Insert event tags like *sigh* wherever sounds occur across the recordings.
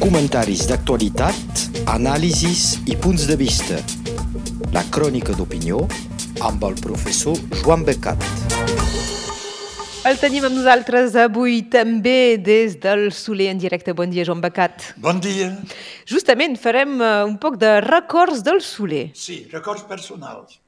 Comentaris d'actualitat, anàlisis i punts de vista. La crònica d'opinió amb el professor Joan Becat. El tenim amb nosaltres avui també des del Soler en directe. Bon dia, Joan Becat. Bon dia. Justament farem uh, un poc de records del Soler. Sí, records personals.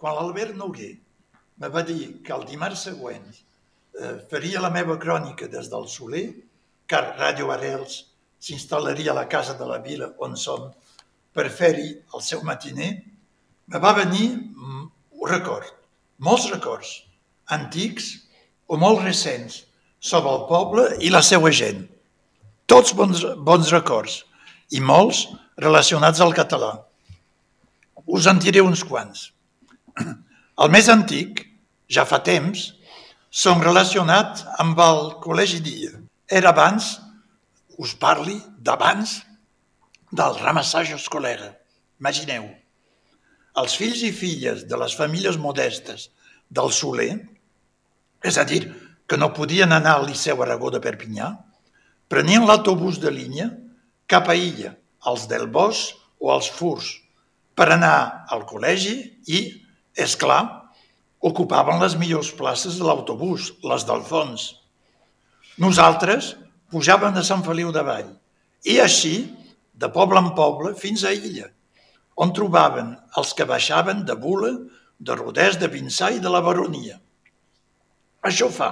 Quan l'Albert Noguer me va dir que el dimarts següent eh, faria la meva crònica des del Soler, car Ràdio Arels s'instal·laria a la casa de la vila on som per fer-hi el seu matiner, me va venir un record, molts records, antics o molt recents, sobre el poble i la seva gent. Tots bons, bons records i molts relacionats al català. Us en diré uns quants. *clears throat* El més antic, ja fa temps, són relacionats amb el Col·legi Dia. Era abans, us parli d'abans del ramassatge escolar. Imagineu, els fills i filles de les famílies modestes del Soler, és a dir, que no podien anar al Liceu Aragó de Perpinyà, prenien l'autobús de línia cap a Illa, als del Bosc o als Furs, per anar al col·legi i, és clar, ocupaven les millors places de l'autobús, les del fons. Nosaltres pujàvem a Sant Feliu de Vall i així, de poble en poble, fins a Illa, on trobaven els que baixaven de Bula, de Rodès, de Vinçà i de la Baronia. Això fa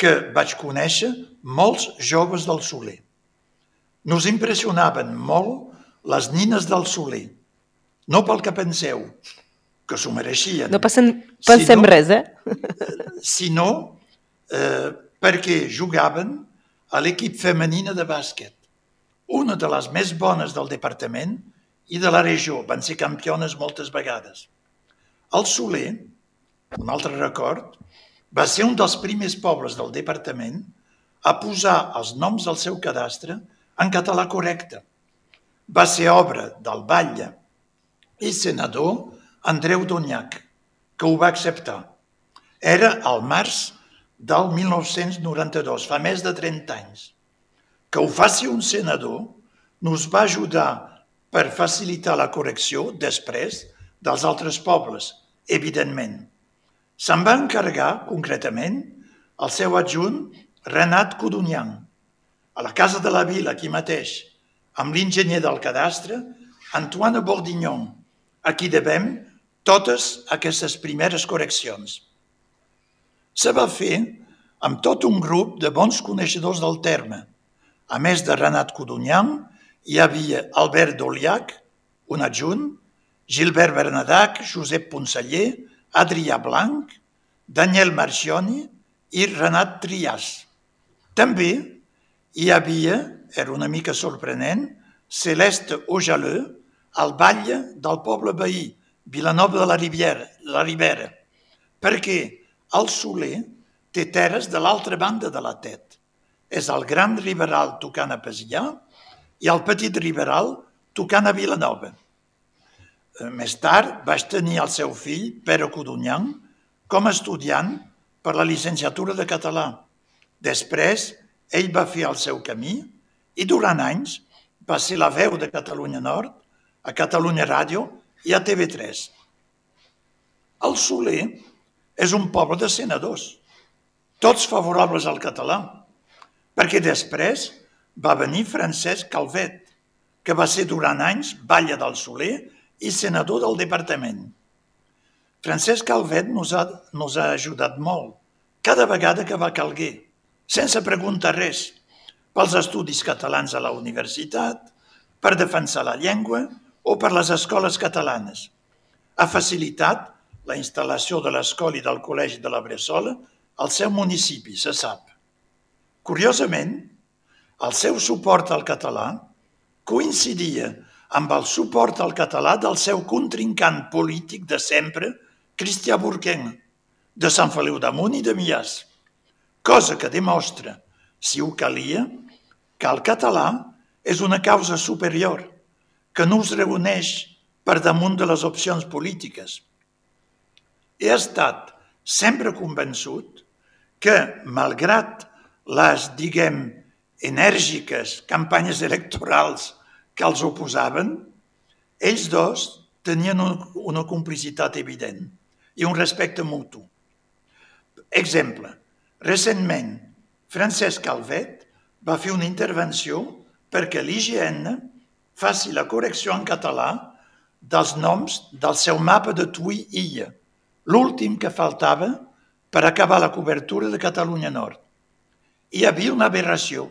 que vaig conèixer molts joves del Soler. Nos impressionaven molt les nines del Soler. No pel que penseu, que s'ho mereixien. No passen, pensem sinó, res, eh? *laughs* Sinó eh, perquè jugaven a l'equip femenina de bàsquet, una de les més bones del departament i de la regió. Van ser campiones moltes vegades. El Soler, un altre record, va ser un dels primers pobles del departament a posar els noms del seu cadastre en català correcte. Va ser obra del batlle i senador Andreu Donyac, que ho va acceptar. Era al març del 1992, fa més de 30 anys. Que ho faci un senador nos va ajudar per facilitar la correcció després dels altres pobles, evidentment. Se'n va encarregar, concretament, el seu adjunt Renat Codunyan, a la Casa de la Vila, aquí mateix, amb l'enginyer del cadastre, Antoine Bordignon, a qui devem totes aquestes primeres correccions. Se va fer amb tot un grup de bons coneixedors del terme. A més de Renat Codunyan, hi havia Albert Doliac, un adjunt, Gilbert Bernadac, Josep Ponceller, Adrià Blanc, Daniel Marcioni i Renat Trias. També hi havia, era una mica sorprenent, Celeste Ojaleux, al batlle del poble veí, Vilanova de la Ribera, la Ribera perquè el Soler té terres de l'altra banda de la Tet. És el gran riberal tocant a Pesià i el petit riberal tocant a Vilanova. Eh, més tard vaig tenir el seu fill, Pere Codunyan, com a estudiant per la llicenciatura de català. Després, ell va fer el seu camí i durant anys va ser la veu de Catalunya Nord, a Catalunya Ràdio i a TV3. El Soler és un poble de senadors, tots favorables al català, perquè després va venir Francesc Calvet, que va ser durant anys batlle del Soler i senador del departament. Francesc Calvet nos ha, nos ha ajudat molt, cada vegada que va calguer, sense preguntar res, pels estudis catalans a la universitat, per defensar la llengua o per les escoles catalanes. Ha facilitat la instal·lació de l'escola i del col·legi de la Bressola al seu municipi, se sap. Curiosament, el seu suport al català coincidia amb el suport al català del seu contrincant polític de sempre, Cristià Burquenc, de Sant Feliu d'Amunt i de Mias, cosa que demostra, si ho calia, que el català és una causa superior, que no us reuneix per damunt de les opcions polítiques. He estat sempre convençut que, malgrat les, diguem, enèrgiques campanyes electorals que els oposaven, ells dos tenien una complicitat evident i un respecte mutu. Exemple, recentment, Francesc Calvet va fer una intervenció perquè l'IGN faci la correcció en català dels noms del seu mapa de Tui Illa, l'últim que faltava per acabar la cobertura de Catalunya Nord. Hi havia una aberració,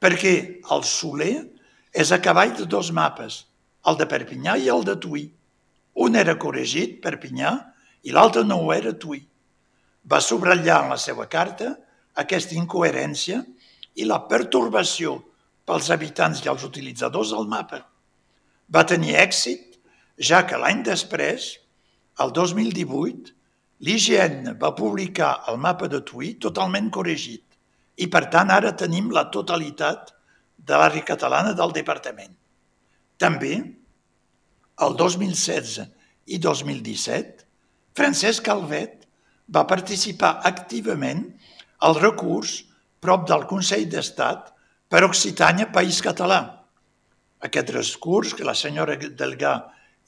perquè el Soler és a cavall de dos mapes, el de Perpinyà i el de Tui. Un era corregit, Perpinyà, i l'altre no ho era, Tui. Va subratllar en la seva carta aquesta incoherència i la pertorbació pels habitants i els utilitzadors del mapa. Va tenir èxit, ja que l'any després, el 2018, l'IGN va publicar el mapa de Tui totalment corregit i, per tant, ara tenim la totalitat de l'àrea catalana del departament. També, el 2016 i 2017, Francesc Calvet va participar activament al recurs prop del Consell d'Estat per Occitània, País Català. Aquest recurs que la senyora Delgà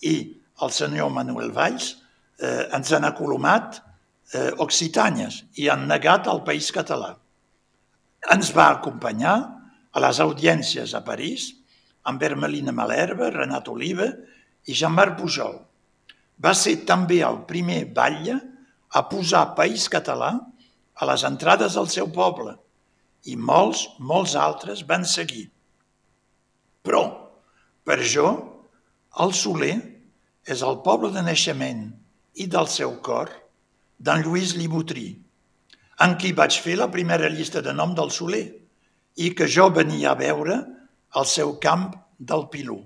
i el senyor Manuel Valls eh, ens han acolomat eh, Occitànies i han negat el País Català. Ens va acompanyar a les audiències a París amb Hermelina Malherba, Renat Oliva i Jean-Marc Pujol. Va ser també el primer batlle a posar País Català a les entrades del seu poble – i molts, molts altres van seguir. Però, per jo, el Soler és el poble de naixement i del seu cor d'en Lluís Libutrí, en qui vaig fer la primera llista de nom del Soler i que jo venia a veure al seu camp del Pilú.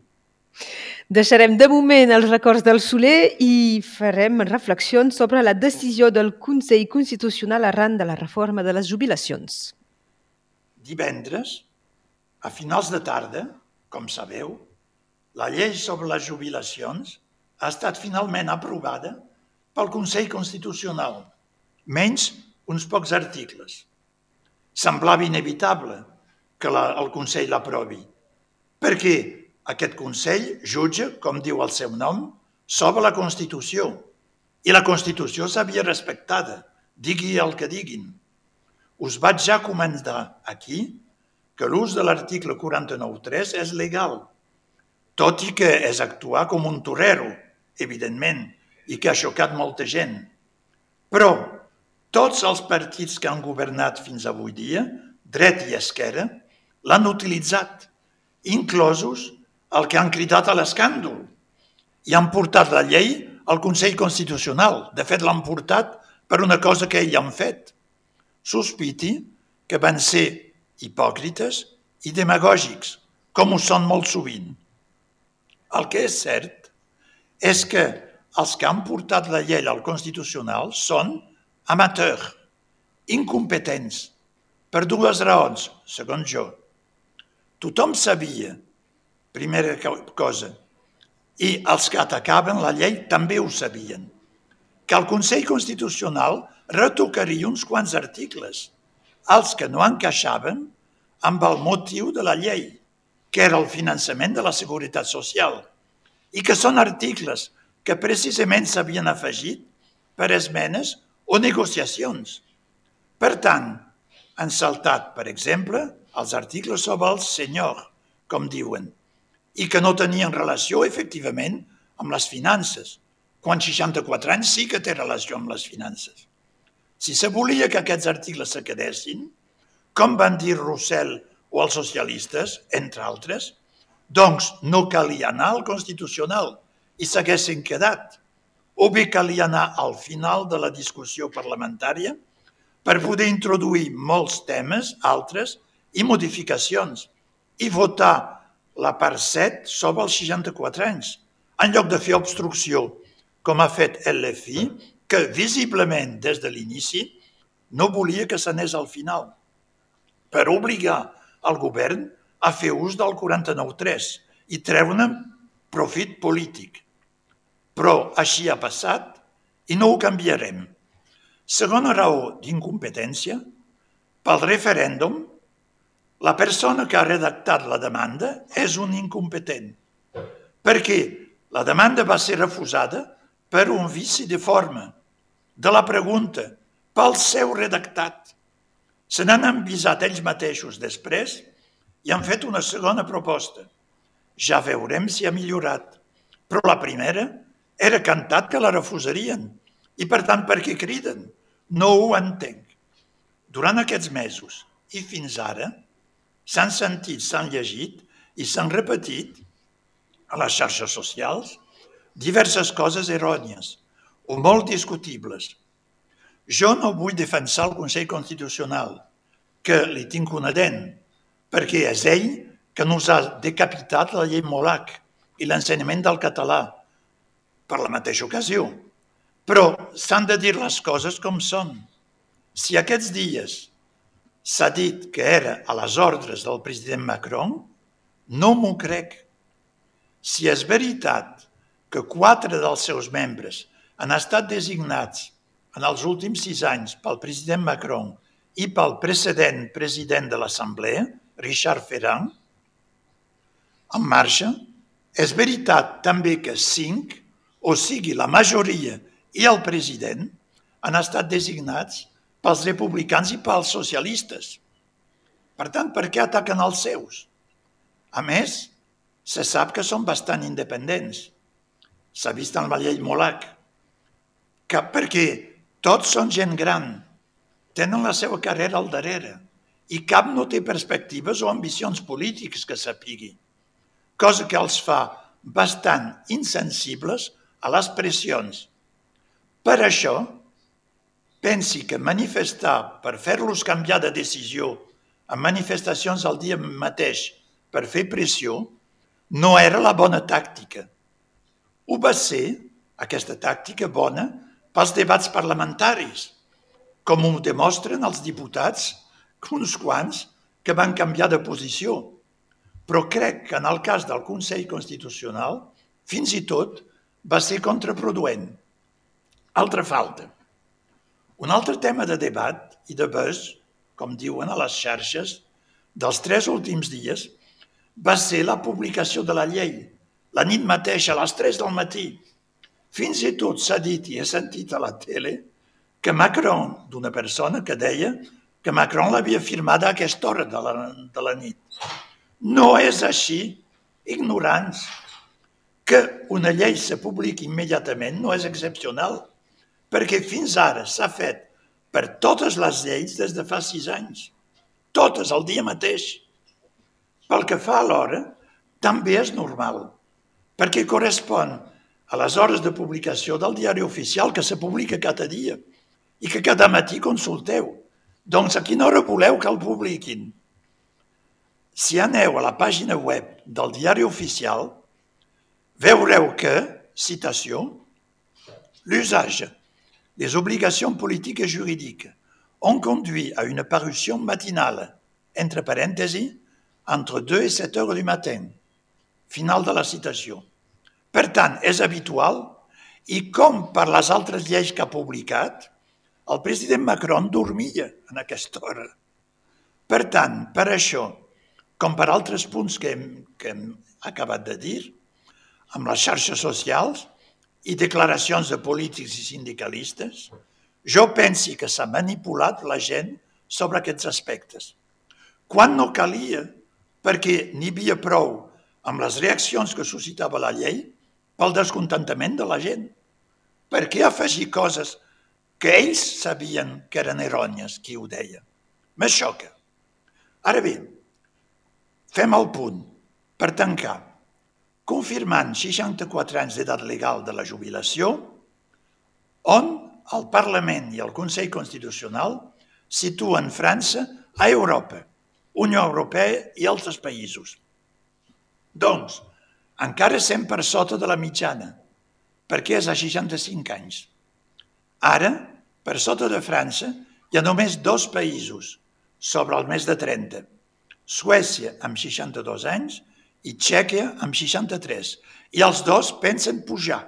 Deixarem de moment els records del Soler i farem reflexions sobre la decisió del Consell Constitucional arran de la reforma de les jubilacions divendres, a finals de tarda, com sabeu, la llei sobre les jubilacions ha estat finalment aprovada pel Consell Constitucional, menys uns pocs articles. Semblava inevitable que la, el Consell l'aprovi, perquè aquest Consell jutja, com diu el seu nom, sobre la Constitució, i la Constitució s'havia respectada, digui el que diguin. Us vaig ja comentar aquí que l'ús de l'article 49.3 és legal, tot i que és actuar com un torrero, evidentment, i que ha xocat molta gent. Però tots els partits que han governat fins avui dia, dret i esquerra, l'han utilitzat, inclosos el que han cridat a l'escàndol, i han portat la llei al Consell Constitucional. De fet, l'han portat per una cosa que ells han fet sospiti que van ser hipòcrites i demagògics, com ho són molt sovint. El que és cert és que els que han portat la llei al Constitucional són amateurs, incompetents, per dues raons, segons jo. Tothom sabia, primera cosa, i els que atacaven la llei també ho sabien, que el Consell Constitucional retocaria uns quants articles, els que no encaixaven amb el motiu de la llei, que era el finançament de la seguretat social, i que són articles que precisament s'havien afegit per esmenes o negociacions. Per tant, han saltat, per exemple, els articles sobre el senyor, com diuen, i que no tenien relació, efectivament, amb les finances, quan 64 anys sí que té relació amb les finances. Si se volia que aquests articles se quedessin, com van dir Rossell o els socialistes, entre altres, doncs no calia anar al Constitucional i s'haguessin quedat. O bé calia anar al final de la discussió parlamentària per poder introduir molts temes, altres, i modificacions, i votar la part 7 sobre els 64 anys, en lloc de fer obstrucció, com ha fet LFI, que visiblement des de l'inici no volia que s'anés al final, per obligar el govern a fer ús del 49.3 i treure profit polític. Però així ha passat i no ho canviarem. Segona raó d'incompetència, pel referèndum, la persona que ha redactat la demanda és un incompetent, perquè la demanda va ser refusada per un vici de forma de la pregunta pel seu redactat. Se n'han envisat ells mateixos després i han fet una segona proposta. Ja veurem si ha millorat. Però la primera era cantat que la refusarien. I per tant, per què criden? No ho entenc. Durant aquests mesos i fins ara s'han sentit, s'han llegit i s'han repetit a les xarxes socials diverses coses errònies o molt discutibles. Jo no vull defensar el Consell Constitucional, que li tinc una dent, perquè és ell que nos ha decapitat la llei Molac i l'ensenyament del català per la mateixa ocasió. Però s'han de dir les coses com són. Si aquests dies s'ha dit que era a les ordres del president Macron, no m'ho crec. Si és veritat que quatre dels seus membres han estat designats en els últims sis anys pel president Macron i pel precedent president de l'Assemblea, Richard Ferrand, en marxa, és veritat també que cinc, o sigui la majoria i el president, han estat designats pels republicans i pels socialistes. Per tant, per què ataquen els seus? A més, se sap que són bastant independents. S'ha vist en la llei Molac. Que perquè tots són gent gran, tenen la seva carrera al darrere i cap no té perspectives o ambicions polítiques que sapigui cosa que els fa bastant insensibles a les pressions. Per això, pensi que manifestar per fer-los canviar de decisió en manifestacions al dia mateix per fer pressió no era la bona tàctica. Ho va ser, aquesta tàctica bona, pels debats parlamentaris, com ho demostren els diputats, uns quants, que van canviar de posició però crec que en el cas del Consell Constitucional, fins i tot, va ser contraproduent. Altra falta. Un altre tema de debat i de buzz, com diuen a les xarxes, dels tres últims dies, va ser la publicació de la llei, la nit mateixa, a les 3 del matí. Fins i tot s'ha dit i he sentit a la tele que Macron, d'una persona que deia que Macron l'havia firmada a aquesta hora de la, de la nit. No és així, ignorants. Que una llei se publiqui immediatament no és excepcional, perquè fins ara s'ha fet per totes les lleis des de fa sis anys, totes el dia mateix. Pel que fa a l'hora, també és normal, perquè correspon a les hores de publicació del diari oficial que se publica cada dia i que cada matí consulteu. Doncs a quina hora voleu que el publiquin? si aneu a la pàgina web del diari oficial, veureu que, citació, l'usage des obligations politiques et juridiques ont conduit à une parution matinale, entre parenthèses, entre 2 et 7 heures du matin. Final de la citació. Per tant, és habitual i com per les altres lleis que ha publicat, el president Macron dormia en aquesta hora. Per tant, per això, com per altres punts que hem, que hem acabat de dir, amb les xarxes socials i declaracions de polítics i sindicalistes, jo pensi que s'ha manipulat la gent sobre aquests aspectes. Quan no calia, perquè n'hi havia prou amb les reaccions que suscitava la llei pel descontentament de la gent. Per què afegir coses que ells sabien que eren errònies, qui ho deia? Me xoca. Ara bé, Fem el punt, per tancar, confirmant 64 anys d'edat legal de la jubilació, on el Parlament i el Consell Constitucional situen França a Europa, Unió Europea i altres països. Doncs, encara estem per sota de la mitjana, perquè és a 65 anys. Ara, per sota de França, hi ha només dos països sobre el més de 30, Suècia amb 62 anys i Txèquia amb 63. I els dos pensen pujar.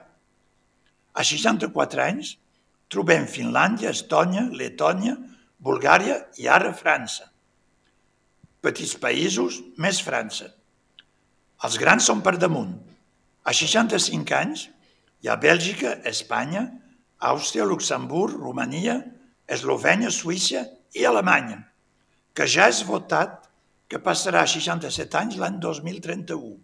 A 64 anys trobem Finlàndia, Estònia, Letònia, Bulgària i ara França. petits països, més França. Els grans són per damunt. A 65 anys hi ha Bèlgica, Espanya, Àustria, Luxemburg, Romania, Eslovènia, Suïssa i Alemanya, que ja és votat que passarà a 67 anys l'any 2031.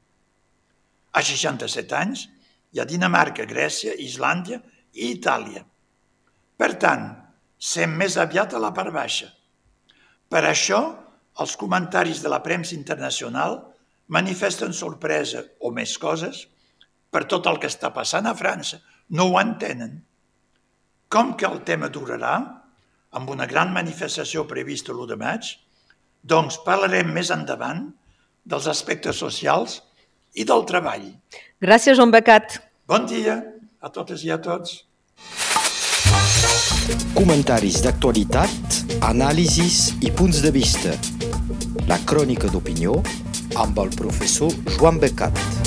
A 67 anys hi ha Dinamarca, Grècia, Islàndia i Itàlia. Per tant, sem més aviat a la part baixa. Per això, els comentaris de la premsa internacional manifesten sorpresa o més coses per tot el que està passant a França. No ho entenen. Com que el tema durarà, amb una gran manifestació prevista l'1 de maig, doncs parlarem més endavant dels aspectes socials i del treball. Gràcies, Joan Becat. Bon dia a totes i a tots. Comentaris d'actualitat, anàlisis i punts de vista. La crònica d'opinió amb el professor Joan Becat.